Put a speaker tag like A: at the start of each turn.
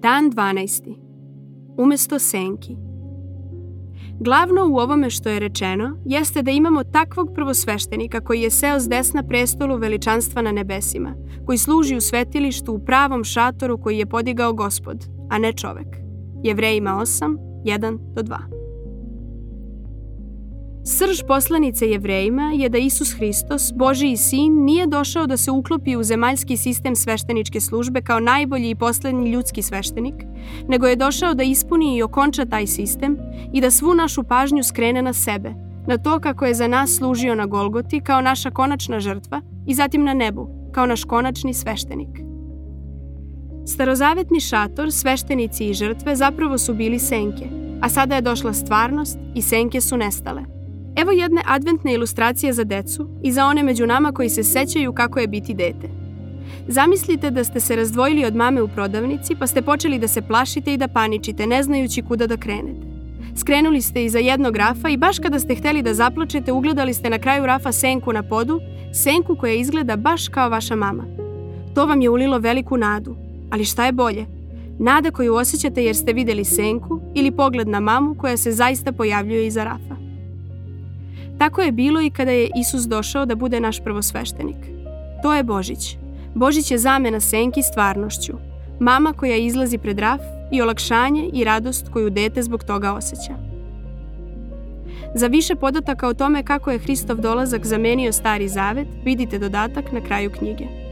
A: Dan 12. Umesto senki. Glavno u ovome što je rečeno jeste da imamo takvog prvosveštenika koji je seo s desna prestolu veličanstva na nebesima, koji služi u svetilištu u pravom šatoru koji je podigao gospod, a ne čovek. Jevrejima 8, 1 do 2. Srž poslanice jevrejima je da Isus Hristos, Božiji sin, nije došao da se uklopi u zemaljski sistem svešteničke službe kao najbolji i poslednji ljudski sveštenik, nego je došao da ispuni i okonča taj sistem i da svu našu pažnju skrene na sebe, na to kako je za nas služio na Golgoti kao naša konačna žrtva i zatim na nebu kao naš konačni sveštenik. Starozavetni šator, sveštenici i žrtve zapravo su bili senke, a sada je došla stvarnost i senke su nestale – Evo jedne adventne ilustracije za decu i za one među nama koji se sećaju kako je biti dete. Zamislite da ste se razdvojili od mame u prodavnici pa ste počeli da se plašite i da paničite ne znajući kuda da krenete. Skrenuli ste iza jednog rafa i baš kada ste hteli da zaplačete ugledali ste na kraju rafa senku na podu, senku koja izgleda baš kao vaša mama. To vam je ulilo veliku nadu, ali šta je bolje? Nada koju osjećate jer ste videli senku ili pogled na mamu koja se zaista pojavljuje iza rafa. Tako je bilo i kada je Isus došao da bude naš prvosveštenik. To je Božić. Božić je zamena senki stvarnošću. Mama koja izlazi pred raf i olakšanje i radost koju dete zbog toga osjeća. Za više podataka o tome kako je Hristov dolazak zamenio stari zavet, vidite dodatak na kraju knjige.